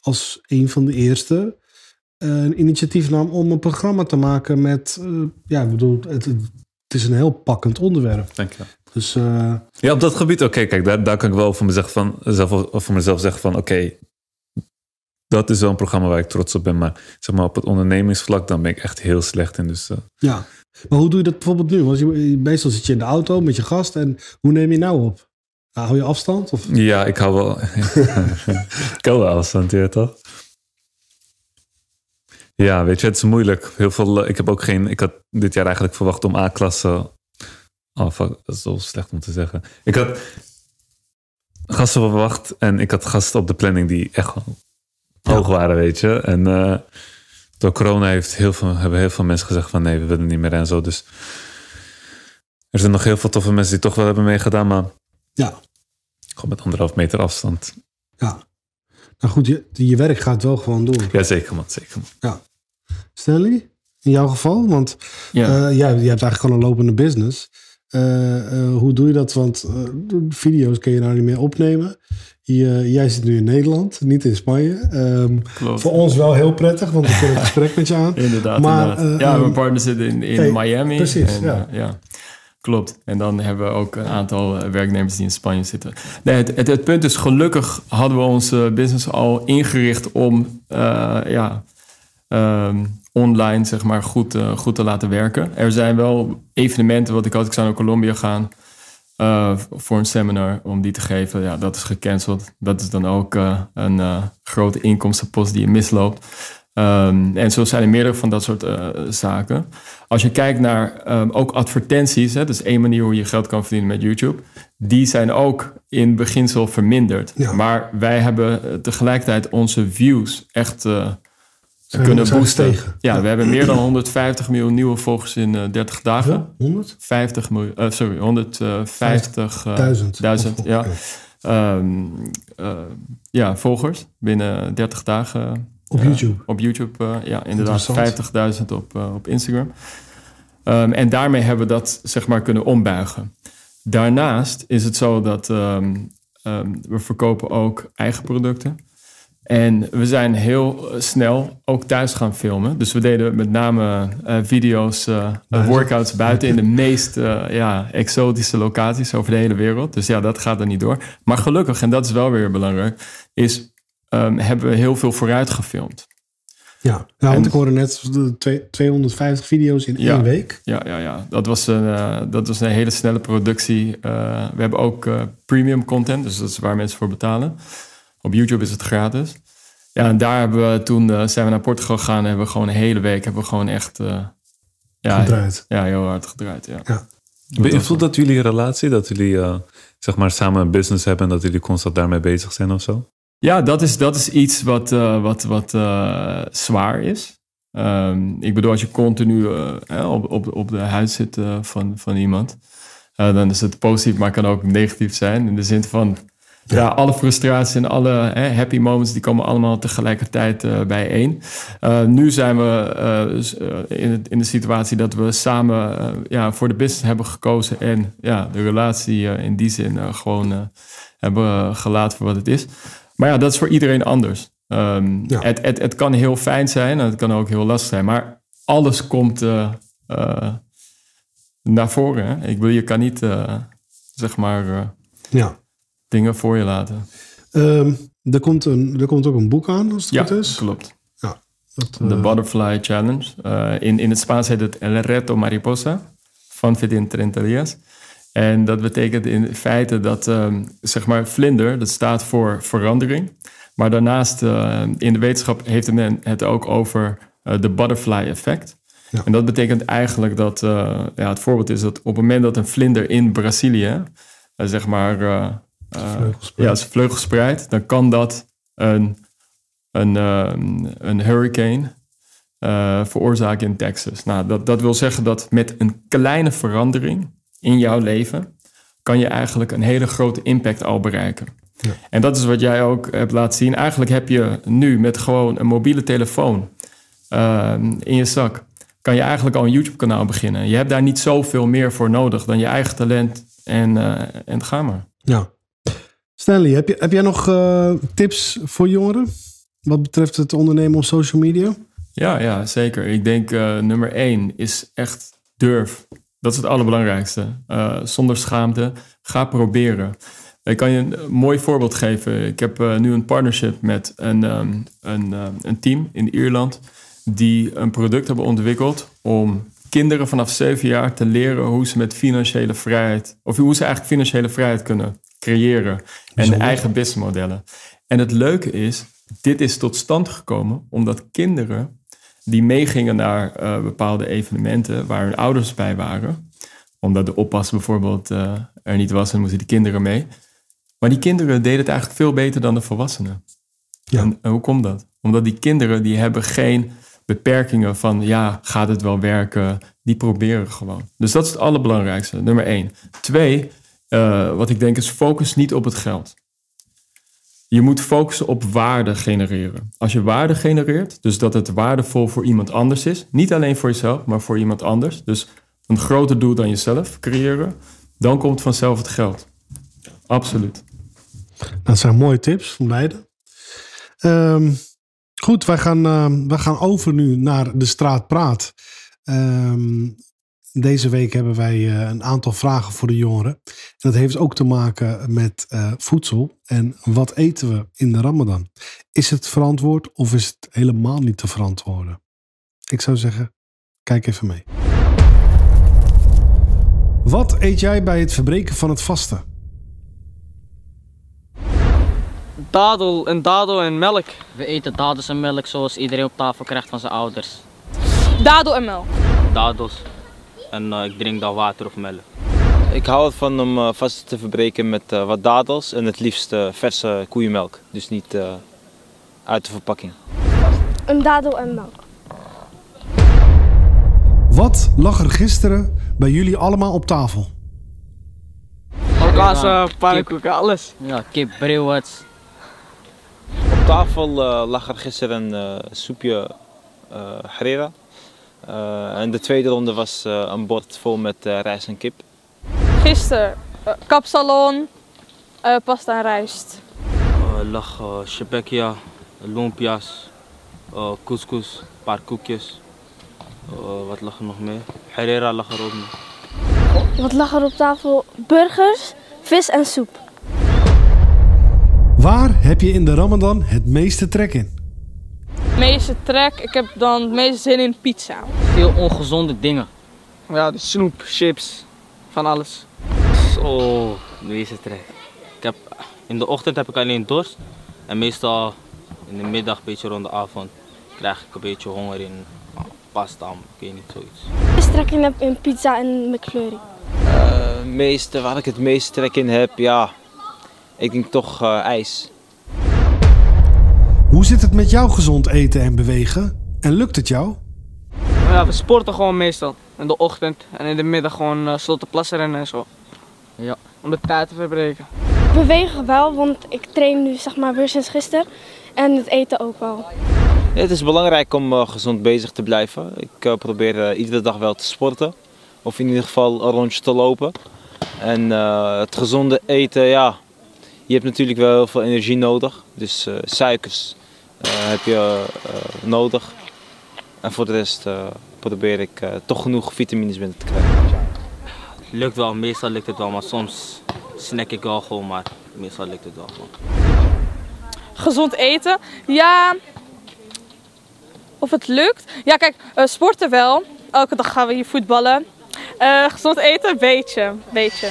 als een van de eerste een initiatief nam om een programma te maken met, eh, ja, ik bedoel, het, het is een heel pakkend onderwerp.
Dank je.
Dus eh,
Ja, op dat gebied, oké, kijk, daar, daar kan ik wel voor mezelf, van, zelf, voor mezelf zeggen van, oké, dat is wel een programma waar ik trots op ben. Maar zeg maar op het ondernemingsvlak, dan ben ik echt heel slecht in. Dus eh,
ja. Maar hoe doe je dat bijvoorbeeld nu? Want je, meestal zit je in de auto met je gast en hoe neem je nou op? Nou, hou je afstand? Of?
ja, ik hou wel... ik hou wel afstand, ja, toch? Ja, weet je, het is moeilijk. Heel veel, eh, ik heb ook geen... Ik had dit jaar eigenlijk verwacht om A-klasse... Oh, fuck, dat is zo slecht om te zeggen. Ik had gasten verwacht en ik had gasten op de planning die echt gewoon hoog waren, weet je. En eh, door corona heeft heel veel, hebben heel veel mensen gezegd van nee, we willen niet meer en zo. Dus er zijn nog heel veel toffe mensen die toch wel hebben meegedaan, maar
Ja,
gewoon met anderhalf meter afstand.
ja. Nou goed, je, je werk gaat wel gewoon door.
Ja, zeker man, zeker man.
Ja. Stanley, in jouw geval? Want
Ja.
eh, ja, je hebt eigenlijk gewoon een lopende business. Eh, eh, hoe doe je dat? Want eh, de video's kun je nou niet meer opnemen. Je, jij zit nu in Nederland, niet in Spanje. Ehm,
Klopt.
voor ons wel heel prettig, want we kunnen het gesprek met je aan.
Inderdaad,
Maar,
inderdaad. ja, mijn partner zit in, in
hey,
Miami.
precies,
en,
ja.
ja. Klopt. En dan hebben we ook een aantal eh, werknemers die in Spanje zitten. Het, het, punt is, gelukkig hadden we onze business al ingericht om uh, ja, um, online zeg maar, goed, uh, goed te laten werken. Er zijn wel evenementen, wat ik had, ik zou naar Colombia gaan voor een seminar om die te geven. Ja, dat is gecanceld. Dat is dan ook een grote inkomstenpost die je misloopt. Um, en zo zijn er meerdere van dat soort uh, zaken. Als je kijkt naar um, ook advertenties, hè, dat is één manier hoe je geld kan verdienen met YouTube. Die zijn ook in beginsel verminderd. Ja. Maar wij hebben tegelijkertijd onze views echt uh, kunnen boosten. Ja, ja, we hebben meer dan 150 miljoen nieuwe volgers in uh, 30 dagen.
Ja, 100?
50 miljoen, uh, sorry, 150.000.
Duizend.
ja. Um, ja, volgers binnen 30 dagen.
Op YouTube?
op YouTube, uh, ja, inderdaad. 50.000 op, uh, op Instagram. Um, en daarmee hebben we dat, zeg maar, kunnen ombuigen. Daarnaast is het zo dat um, um, we verkopen ook eigen producten. En we zijn heel snel ook thuis gaan filmen. Dus we deden met name uh, video's, buiten. workouts buiten in de meest ja, exotische locaties over de hele wereld. Dus ja, dat gaat er niet door. Maar gelukkig, en dat is wel weer belangrijk, is um, hebben we heel veel vooruit gefilmd.
Ja, nou, want ik hoorde net 250 video's in
ja,
één week.
Ja, ja, ja. Dat, was een, uh, dat was een hele snelle productie. Uh, we hebben ook uh, premium content, dus dat is waar mensen voor betalen. Op YouTube is het gratis. Ja, en daar hebben we toen zijn we naar Portugal gegaan en hebben we gewoon een hele week hebben we gewoon echt ja,
gedraaid.
Ja, heel hard gedraaid. Ja.
ja.
Beïnvloedt dat jullie relatie? Dat jullie zeg maar samen een business hebben en dat jullie constant daarmee bezig zijn of zo?
Ja, dat is, dat is iets wat, uh, wat, wat uh, zwaar is. Um, ik bedoel, als je continu uh, op, op, op de huid zit van, van iemand, dan is het positief, maar kan ook negatief zijn. In de zin van, ja, ja alle frustraties en alle happy moments, die komen allemaal tegelijkertijd bijeen. nu zijn we in, in de situatie dat we samen ja, voor de business hebben gekozen en ja, de relatie in die zin gewoon hebben gelaten voor wat het is. Maar ja, dat is voor iedereen anders. Um, ja. het, het, het kan heel fijn zijn en het kan ook heel lastig zijn. Maar alles komt uh, uh, naar voren. Hè? Ik wil, je kan niet, uh, zeg maar,
ja.
dingen voor je laten.
Um, er, komt een, er komt ook een boek aan, als het
ja,
goed is.
klopt.
Ja,
De Butterfly Challenge. in, in het Spaans heet het El Reto Mariposa van Fidin Trentalias. En dat betekent in feite dat um, zeg maar vlinder, dat staat voor verandering. Maar daarnaast uh, in de wetenschap heeft men het ook over uh, de butterfly effect. Ja. En dat betekent eigenlijk dat, uh, ja, het voorbeeld is dat op het moment dat een vlinder in Brazilië, zeg maar, ja, zijn vleugels spreidt, dan kan dat een, een, een hurricane veroorzaken in Texas. Nou, dat, dat wil zeggen dat met een kleine verandering in jouw leven, kan je eigenlijk een hele grote impact al bereiken. Ja. En dat is wat jij ook hebt laten zien. Eigenlijk heb je nu met gewoon een mobiele telefoon uh, in je zak, kan je eigenlijk al een YouTube-kanaal beginnen. Je hebt daar niet zoveel meer voor nodig dan je eigen talent en, uh, en ga maar.
Ja. Stanley, heb, je, heb jij nog uh, tips voor jongeren wat betreft het ondernemen op social media?
Ja, ja zeker. Ik denk uh, nummer één is echt durf. Dat is het allerbelangrijkste. Uh, zonder schaamte, ga proberen. Ik kan je een mooi voorbeeld geven. Ik heb uh, nu een partnership met een, um, een, uh, een team in Ierland die een product hebben ontwikkeld om kinderen vanaf zeven jaar te leren hoe ze met financiële vrijheid, of hoe ze eigenlijk financiële vrijheid kunnen creëren en eigen businessmodellen. En het leuke is, dit is tot stand gekomen omdat kinderen die meegingen naar uh, bepaalde evenementen waar hun ouders bij waren. Omdat de oppas bijvoorbeeld uh, er niet was en moesten die kinderen mee. Maar die kinderen deden het eigenlijk veel beter dan de volwassenen. Ja. En, en hoe komt dat? Omdat die kinderen die hebben geen beperkingen van ja, gaat het wel werken? Die proberen gewoon. Dus dat is het allerbelangrijkste, nummer één. Twee, uh, wat ik denk is focus niet op het geld. Je moet focussen op waarde genereren. Als je waarde genereert, dus dat het waardevol voor iemand anders is, niet alleen voor jezelf, maar voor iemand anders, dus een groter doel dan jezelf creëren, dan komt vanzelf het geld. Absoluut.
Dat zijn mooie tips van beide. Um, goed, wij gaan, uh, wij gaan over nu naar de straat Praat. Um, deze week hebben wij eh, een aantal vragen voor de jongeren. En dat heeft ook te maken met eh, voedsel. En wat eten we in de Ramadan? Is het verantwoord of is het helemaal niet te verantwoorden? Ik zou zeggen, kijk even mee. Wat eet jij bij het verbreken van het vasten?
Dadel, een dadel en melk.
We eten dadels en melk zoals iedereen op tafel krijgt van zijn ouders.
Dadel en melk.
dadels. En eh, ik drink dan water of melk.
Ik hou ervan om eh, vast te verbreken met eh, wat dadels en het liefst verse koeienmelk. Dus niet eh, uit de verpakking.
Een dadel en melk.
Wat lag er gisteren bij jullie allemaal op tafel?
Kaas,
Ja,
pannenkoeken, alles.
Ja, kip, brewats.
Op tafel eh, lag er gisteren een eh, soepje uh, harira. Eh, en de tweede ronde was eh, een bord vol met eh, rijst en kip.
Gisteren uh, kapsalon, uh, pasta en rijst.
Uh, lag uh, shebekia, lumpia's, uh, couscous, een paar koekjes. Uh, wat lag er nog meer? Herrera lag er ook.
Wat lag er op tafel? Burgers, vis en soep.
Waar heb je in de Ramadan het meeste trek in?
Meeste trek, ik heb dan het meeste zin in pizza.
Veel ongezonde dingen.
Ja, de snoep, chips, van alles.
Zo, deze trek. Ik heb, in de ochtend heb ik alleen dorst. En meestal in de middag, een beetje rond de avond, krijg ik een beetje honger in pasta, ik weet niet, zoiets.
Meeste trek in heb in pizza en McFlurry.
Uh, meeste, waar ik het meeste trek in heb, ja, ik denk toch uh, ijs.
Hoe zit het met jouw gezond eten en bewegen? En lukt het jou?
Ja, we sporten gewoon meestal. In de ochtend en in de middag gewoon uh, slotte plassen rennen en zo.
Ja.
Om de tijd te verbreken.
Bewegen wel, want ik train nu zeg maar weer sinds gisteren. En het eten ook wel.
Ja, het is belangrijk om uh, gezond bezig te blijven. Ik uh, probeer uh, iedere dag wel te sporten. Of in ieder geval een rondje te lopen. En het gezonde eten, ja. Je hebt natuurlijk wel heel veel energie nodig. Dus suikers heb je nodig. En voor de rest probeer ik toch genoeg vitamines binnen te krijgen.
Lukt wel, meestal lukt het wel. Maar soms snack ik wel gewoon. Maar meestal lukt het wel gewoon.
Gezond eten? Ja. Of het lukt? Ja, kijk, uh, sporten wel. Elke dag gaan we hier voetballen. Uh, gezond eten? Beetje, beetje.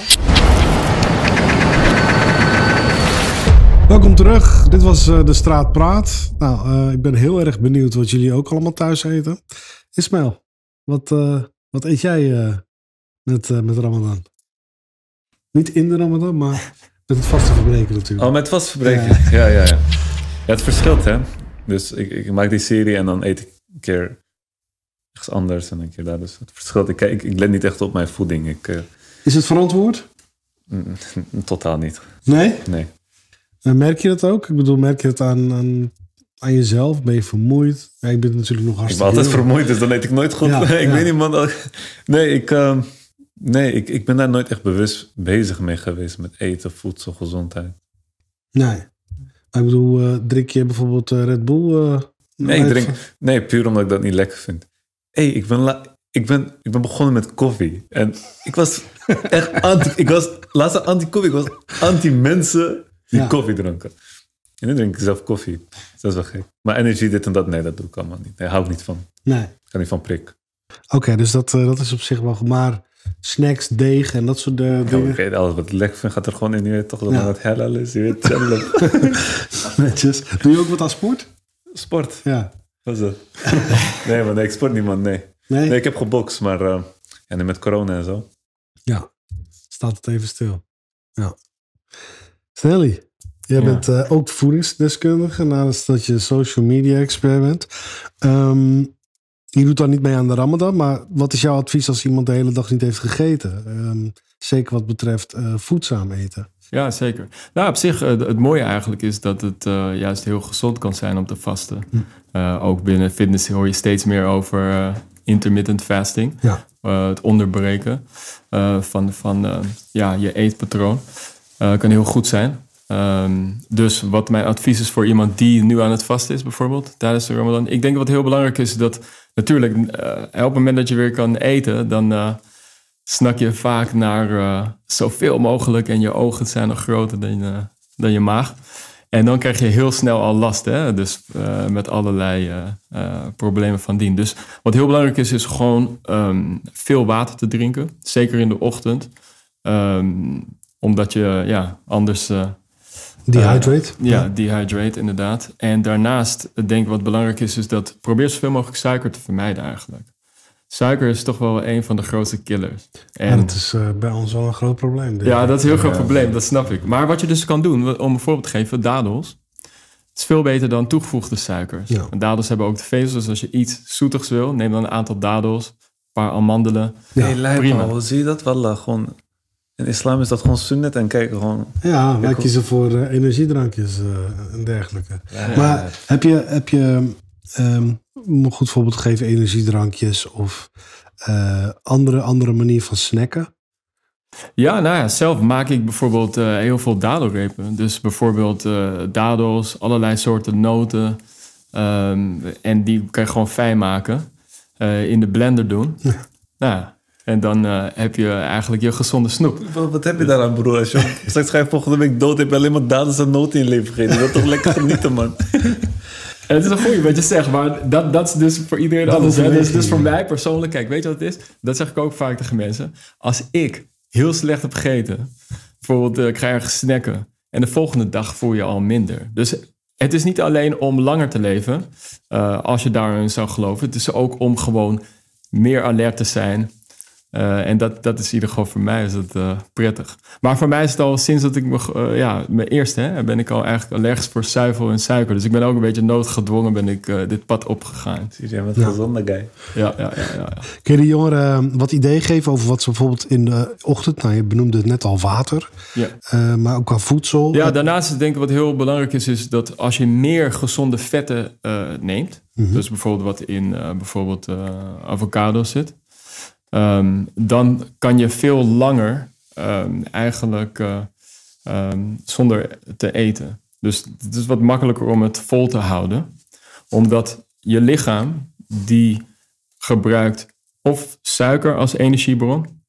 Welkom terug. Dit was uh, de Straat Praat. Nou, ik ben heel erg benieuwd wat jullie ook allemaal thuis eten. Ismail, wat, wat eet jij met, met Ramadan? Niet in de Ramadan, maar met het vaste verbreken natuurlijk.
Oh, met het vaste verbreken. Ja, ja, ja. ja. het verschilt, hè. Dus ik, ik, maak die serie en dan eet ik een keer iets anders en een keer daar. Dus het verschilt. Ik, ik, ik let niet echt op mijn voeding. Ik,
Is het verantwoord?
Mm, totaal niet.
Nee?
Nee.
En merk je dat ook? Ik bedoel, merk je het aan, aan, aan jezelf? Ben je vermoeid? Ja, ik ben natuurlijk nog hartstikke
Ik ben altijd vermoeid, dus dan eet ik nooit goed.
Ja,
ik
ja.
weet niet, man. Nee, ik, uh, nee ik, ik ben daar nooit echt bewust bezig mee geweest met eten, voedsel, gezondheid.
Nee. Ik bedoel, uh, drink je bijvoorbeeld uh, Red Bull? Uh,
nee, ik drink, nee, puur omdat ik dat niet lekker vind. hey, ik, ben la, ik, ben, ik ben begonnen met koffie. En ik was echt anti... Ik was laatst anti-koffie. Ik was anti-mensen die ja. koffie dronken. En nu drink ik zelf koffie. Dat is wel gek. Maar energie, dit en dat, nee, dat doe ik allemaal niet. Daar hou ik niet van.
Nee.
Ik ga niet van prik.
Oké, okay, dus dat, dat is op zich wel... Maar snacks, deeg en dat soort uh,
ja,
dingen.
Ik weet alles wat ik lekker vind, gaat er gewoon in. Je weet toch dat ja. het halal is. Je weet zelf.
Netjes. Doe je ook wat aan sport?
Sport?
Ja.
Wat is dat? nee, maar nee, ik sport niet, man. Nee.
Nee?
nee ik heb gebokst, maar uh, ja, nu met corona en zo.
Ja, staat het even stil. Ja. Snelly, jij ja. bent uh, ook voedingsdeskundige naast dat je social media expert bent. Um, je doet daar niet mee aan de Ramadan, maar wat is jouw advies als iemand de hele dag niet heeft gegeten? Um, zeker wat betreft uh, voedzaam eten.
Ja, zeker. Nou, op zich, uh, het mooie eigenlijk is dat het uh, juist heel gezond kan zijn om te vasten. Hm. ook binnen fitness hoor je steeds meer over intermittent fasting.
Ja.
het onderbreken van, van ja, je eetpatroon. Kan heel goed zijn. Um, dus wat mijn advies is voor iemand die nu aan het vasten is, bijvoorbeeld tijdens de Ramadan. Ik denk wat heel belangrijk is dat natuurlijk uh, op het moment dat je weer kan eten, dan uh, snak je vaak naar eh, zoveel mogelijk en je ogen zijn nog groter dan, eh, dan je maag. En dan krijg je heel snel al last, hè? dus eh, met allerlei eh, eh, problemen van dien. Dus wat heel belangrijk is, is gewoon ehm, veel water te drinken, zeker in de ochtend. Ehm, omdat je ja, anders eh,
Dehydrate.
uh, ja, dehydrate inderdaad. En daarnaast denk ik wat belangrijk is, is dat probeer zoveel mogelijk suiker te vermijden eigenlijk. Suiker is toch wel een van de grootste killers.
En dat is eh, bij ons wel een groot probleem.
ja, dat is een heel groot probleem, dat snap ik. Maar wat je dus kan doen, om een voorbeeld te geven, dadels. Het is veel beter dan toegevoegde suikers. Dadels hebben ook de vezels, dus als je iets zoetigs wil, neem dan een aantal dadels, een paar amandelen.
Ja,
hey,
prima.
man. Hoe zie je dat wel? gewoon, in islam is dat gewoon sunnet en kijk gewoon...
Ja, wij kiezen voor eh, energiedrankjes eh, en dergelijke. Maar heb je, heb je ehm, om een goed voorbeeld te geven, energiedrankjes of eh, andere, andere manier van snacken?
Ja, nou ja, zelf maak ik bijvoorbeeld eh, heel veel dadelrepen. Dus bijvoorbeeld eh, dadels, allerlei soorten noten. Ehm, en die kan je gewoon fijn maken. eh, in de blender doen. Nou, ja, en dan eh, heb je eigenlijk je gezonde snoep.
Wat, wat heb je daaraan, broer? Als je straks ga je volgende week dood, heb je alleen maar dadels en noten in je leven gegeten. Je wilt toch lekker genieten, man?
En het is een goeie wat je zegt, maar dat, dat is dus voor iedereen
De
anders. Hè? Dus, dus voor mij persoonlijk, kijk, weet je wat het is? Dat zeg ik ook vaak tegen mensen. Als ik heel slecht heb gegeten, bijvoorbeeld eh, ik ga ergens snacken, en de volgende dag voel je al minder. Dus het is niet alleen om langer te leven, eh, als je daarin zou geloven. Het is ook om gewoon meer alert te zijn. Eh, en dat, dat is in ieder geval voor mij is het, eh, prettig. Maar voor mij is het al sinds dat ik me, eh, ja, mijn eerste, hè, ben ik al eigenlijk allergisch voor zuivel en suiker. Dus ik ben ook een beetje noodgedwongen ben ik eh, dit pad opgegaan.
Zie je, bent een
Ja.
gezonde guy.
Ja, ja, ja, ja. ja.
Kun je de jongeren eh, wat ideeën geven over wat ze bijvoorbeeld in de ochtend, nou je benoemde het net al water,
Ja.
eh, maar ook qua voedsel.
Ja, daarnaast is denk ik wat heel belangrijk is, is dat als je meer gezonde vetten eh, neemt, dus bijvoorbeeld wat in eh, bijvoorbeeld eh, avocado zit, ehm, dan kan je veel langer ehm, eigenlijk eh, ehm, zonder te eten. Dus het is wat makkelijker om het vol te houden, omdat je lichaam die gebruikt of suiker als energiebron,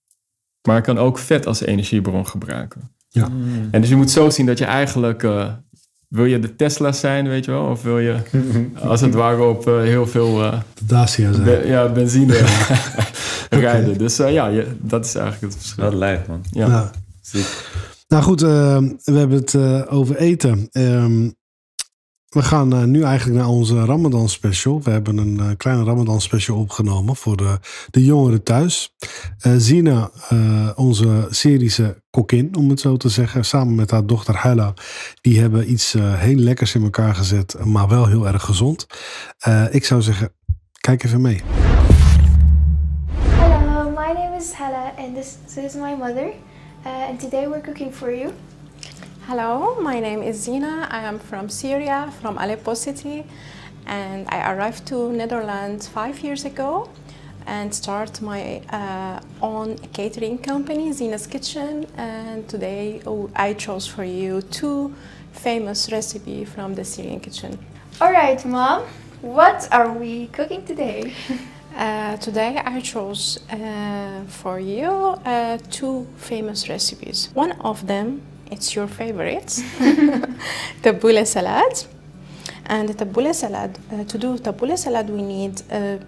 maar kan ook vet als energiebron gebruiken.
Ja.
En dus je moet zo zien dat je eigenlijk... eh, wil je de Tesla zijn, weet je wel? Of wil je als het ware op eh, heel veel eh,
De Dacia zijn.
be- ja, benzine rijden. Dus eh, ja, je, dat is eigenlijk het verschil.
Wel lijf, man.
Ja.
Ziek.
Nou goed, eh, we hebben het eh, over eten. Ehm, we gaan eh, nu eigenlijk naar onze Ramadan special. We hebben een eh, kleine Ramadan special opgenomen voor de, de jongeren thuis. Eh, Zina, onze Syrische kokkin, om het zo te zeggen, samen met haar dochter Hella, die hebben iets heel lekkers in elkaar gezet, maar wel heel erg gezond. Ik zou zeggen, kijk even mee.
Hello, my name is Hella, and this, this is my mother. Uh, and today we're cooking for you.
Hello, my name is Zina. I am from Syria, from Aleppo city, and I arrived to Netherlands five years ago and start my uh, own catering company, Zina's Kitchen. And today oh, I chose for you two famous recipe from the Syrian kitchen.
All right, mom. What are we cooking today?
Uh, today I chose uh, for you uh, two famous recipes. One of them, it's your favorite, tabbouleh salad. And the tabbouleh salad, uh, to do tabbouleh salad we need uh,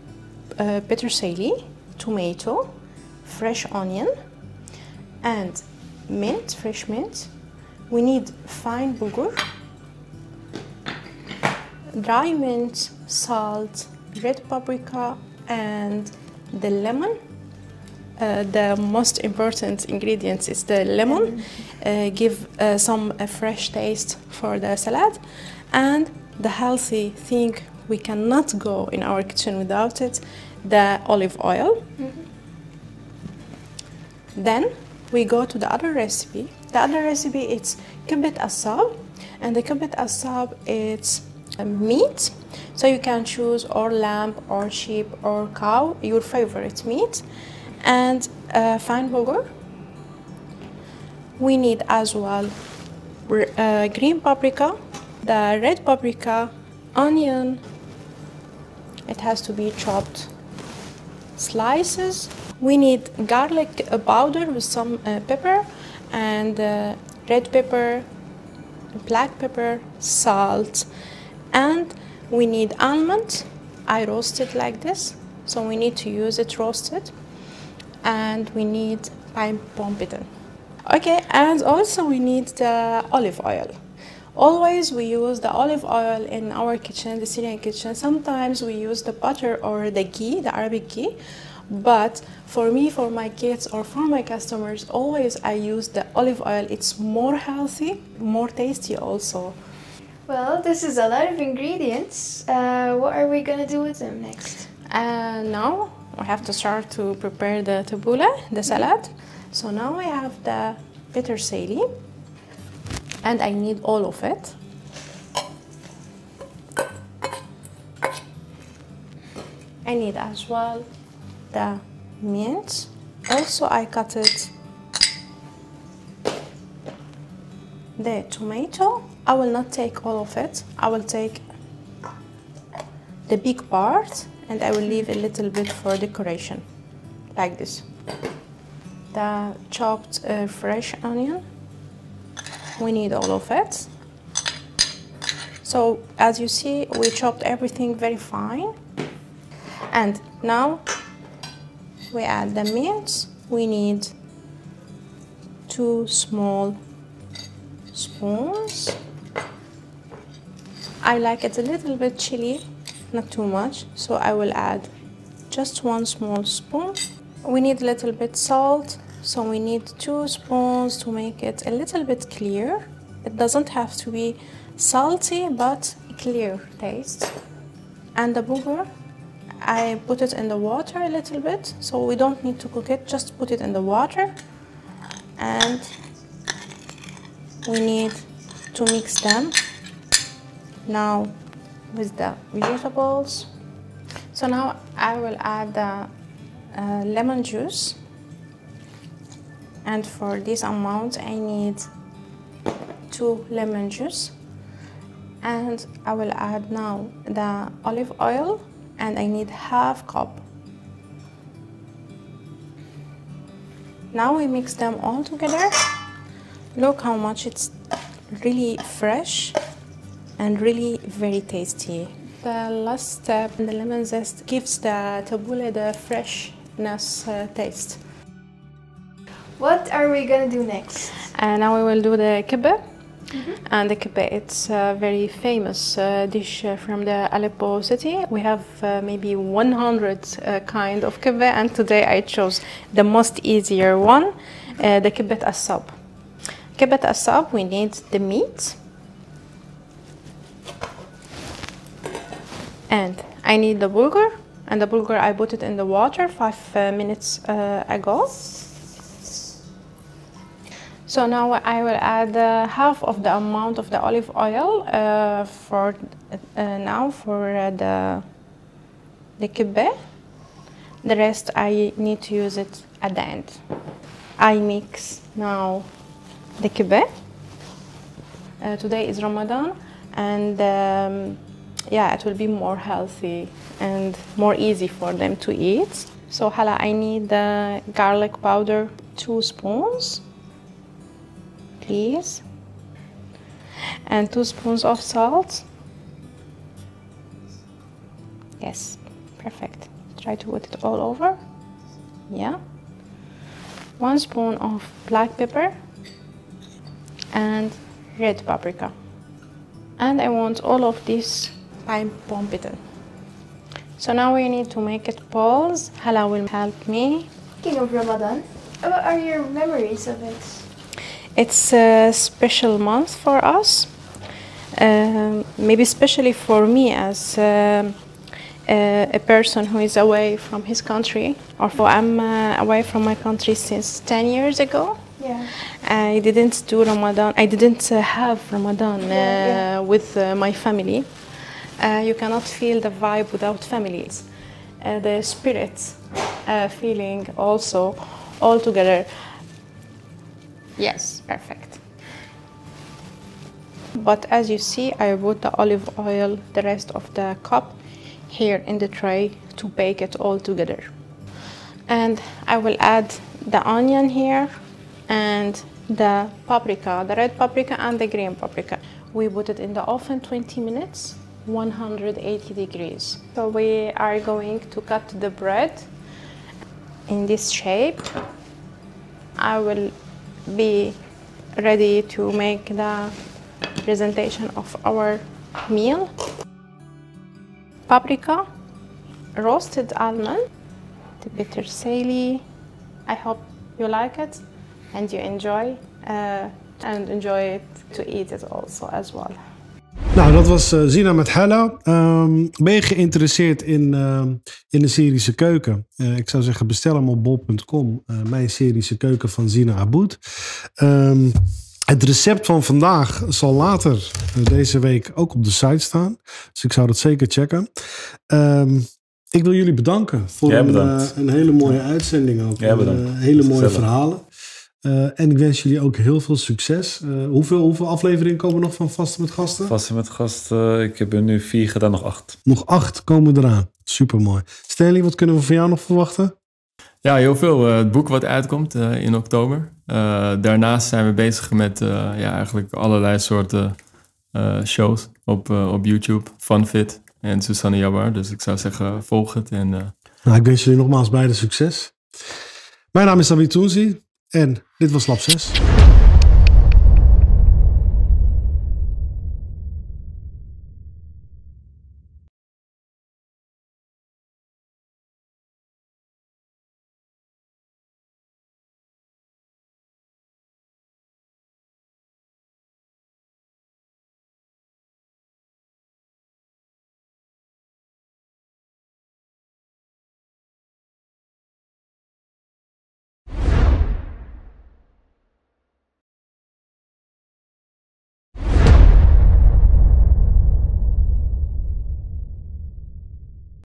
uh, peterselie, tomato, fresh onion, and mint, fresh mint. We need fine bulgur, dry mint, salt, red paprika, and the lemon. Uh, the most important ingredient is the lemon. Uh, give uh, some uh, fresh taste for the salad, and the healthy thing we cannot go in our kitchen without it, the olive oil. Then we go to the other recipe. The other recipe is kibbet asab, and the kibbet asab it's a meat. So you can choose or lamb or sheep or cow, your favorite meat, and uh, fine bulgur. We need as well uh, green paprika, the red paprika, onion. It has to be chopped slices. We need garlic powder with some uh, pepper and uh, red pepper, black pepper, salt, and we need almond. I roast it like this, so we need to use it roasted, and we need pine pompitan. Okay, and also we need the olive oil. Always we use the olive oil in our kitchen, the Syrian kitchen. Sometimes we use the butter or the ghee, the Arabic ghee. But for me, for my kids, or for my customers, always I use the olive oil. It's more healthy, more tasty also.
Well, this is a lot of ingredients. Uh, what are we gonna do with them next?
Uh, now we have to start to prepare the tabbouleh, the salad. So now I have the peterselie and I need all of it. I need as well the mint. Also I cut it the tomato. I will not take all of it. I will take the big part and I will leave a little bit for decoration like this. The chopped uh, fresh onion. We need all of it. So as you see we chopped everything very fine. And now we add the mint. We need two small spoons. I like it a little bit chili not too much so I will add just one small spoon we need a little bit salt so we need two spoons to make it a little bit clear. It doesn't have to be salty, but clear taste. And the bulgur, I put it in the water a little bit, so we don't need to cook it, just put it in the water. And we need to mix them now with the vegetables. So now I will add the uh, lemon juice. And for this amount I need two lemon juice. And I will add now the olive oil and I need half cup. Now we mix them all together. Look how much it's really fresh and really very tasty the last step the lemon zest gives the tabbouleh the freshness uh, taste
What are we gonna do next?
And now we will do the kibbeh. And the kebab, it's a very famous uh, dish uh, from the Aleppo city. We have uh, maybe 100 uh, kind of kebab, and today I chose the most easier one, uh, the kebab asab. Kebab asab, we need the meat, and I need the bulgur, and the bulgur I put it in the water five uh, minutes uh, ago. So now I will add uh, half of the amount of the olive oil uh, for uh, now for uh, the the kibbeh. The rest I need to use it at the end. I mix now the kibbeh. Today is Ramadan, and um, yeah, it will be more healthy and more easy for them to eat. So hala, I need the garlic powder, two spoons please. And two spoons of salt. Yes perfect. Try to put it all over. Yeah. One spoon of black pepper and red paprika. And I want all of this pine pompitan so now we need to make it balls Hala will help me
Speaking of Ramadan, what are your memories of it?
It's a special month for us, um, maybe especially for me as um, a, a person who is away from his country. Or for, I'm uh, away from my country since 10 years ago.
Yeah.
I didn't do Ramadan. I didn't uh, have Ramadan uh,
Yeah,
with uh, my family. Uh, you cannot feel the vibe without families. Uh, the spirit uh, feeling also all together. Yes, perfect. But as you see, I put the olive oil, the rest of the cup here in the tray to bake it all together. And I will add the onion here and the paprika, the red paprika and the green paprika. We put it in the oven 20 minutes, 180 degrees. So we are going to cut the bread in this shape. I will be ready to make the presentation of our meal. Paprika, roasted almond, the bitter sally. I hope you like it and you enjoy uh, and enjoy it to eat it also as well.
Nou, dat was eh, Zina met Hella. Ehm, ben je geïnteresseerd in, ehm, in de Syrische keuken? Eh, ik zou zeggen, bestel hem op bol.com. Eh, mijn Syrische keuken van Zina Aboud. Ehm, het recept van vandaag zal later deze week ook op de site staan. Dus ik zou dat zeker checken. Ik wil jullie bedanken voor een, hele mooie uitzending ook.
Jij bedankt.
Hele mooie verhalen. Eh, en ik wens jullie ook heel veel succes. Eh, hoeveel, hoeveel afleveringen komen nog van Vasten met Gasten?
Vasten met gasten. Ik heb er nu vier gedaan, nog acht.
Nog acht komen eraan. Supermooi. Stanley, wat kunnen we van jou nog verwachten?
Ja, heel veel. Eh, het boek wat uitkomt eh, in oktober. Eh, daarnaast zijn we bezig met eh, ja, eigenlijk allerlei soorten eh, shows op, eh, op YouTube. Funfit en Susanne Jabbar. Dus ik zou zeggen, volg het. En, eh,
Nou, ik wens jullie nogmaals beide succes. Mijn naam is Sami Toenzi en dit was Lab 6.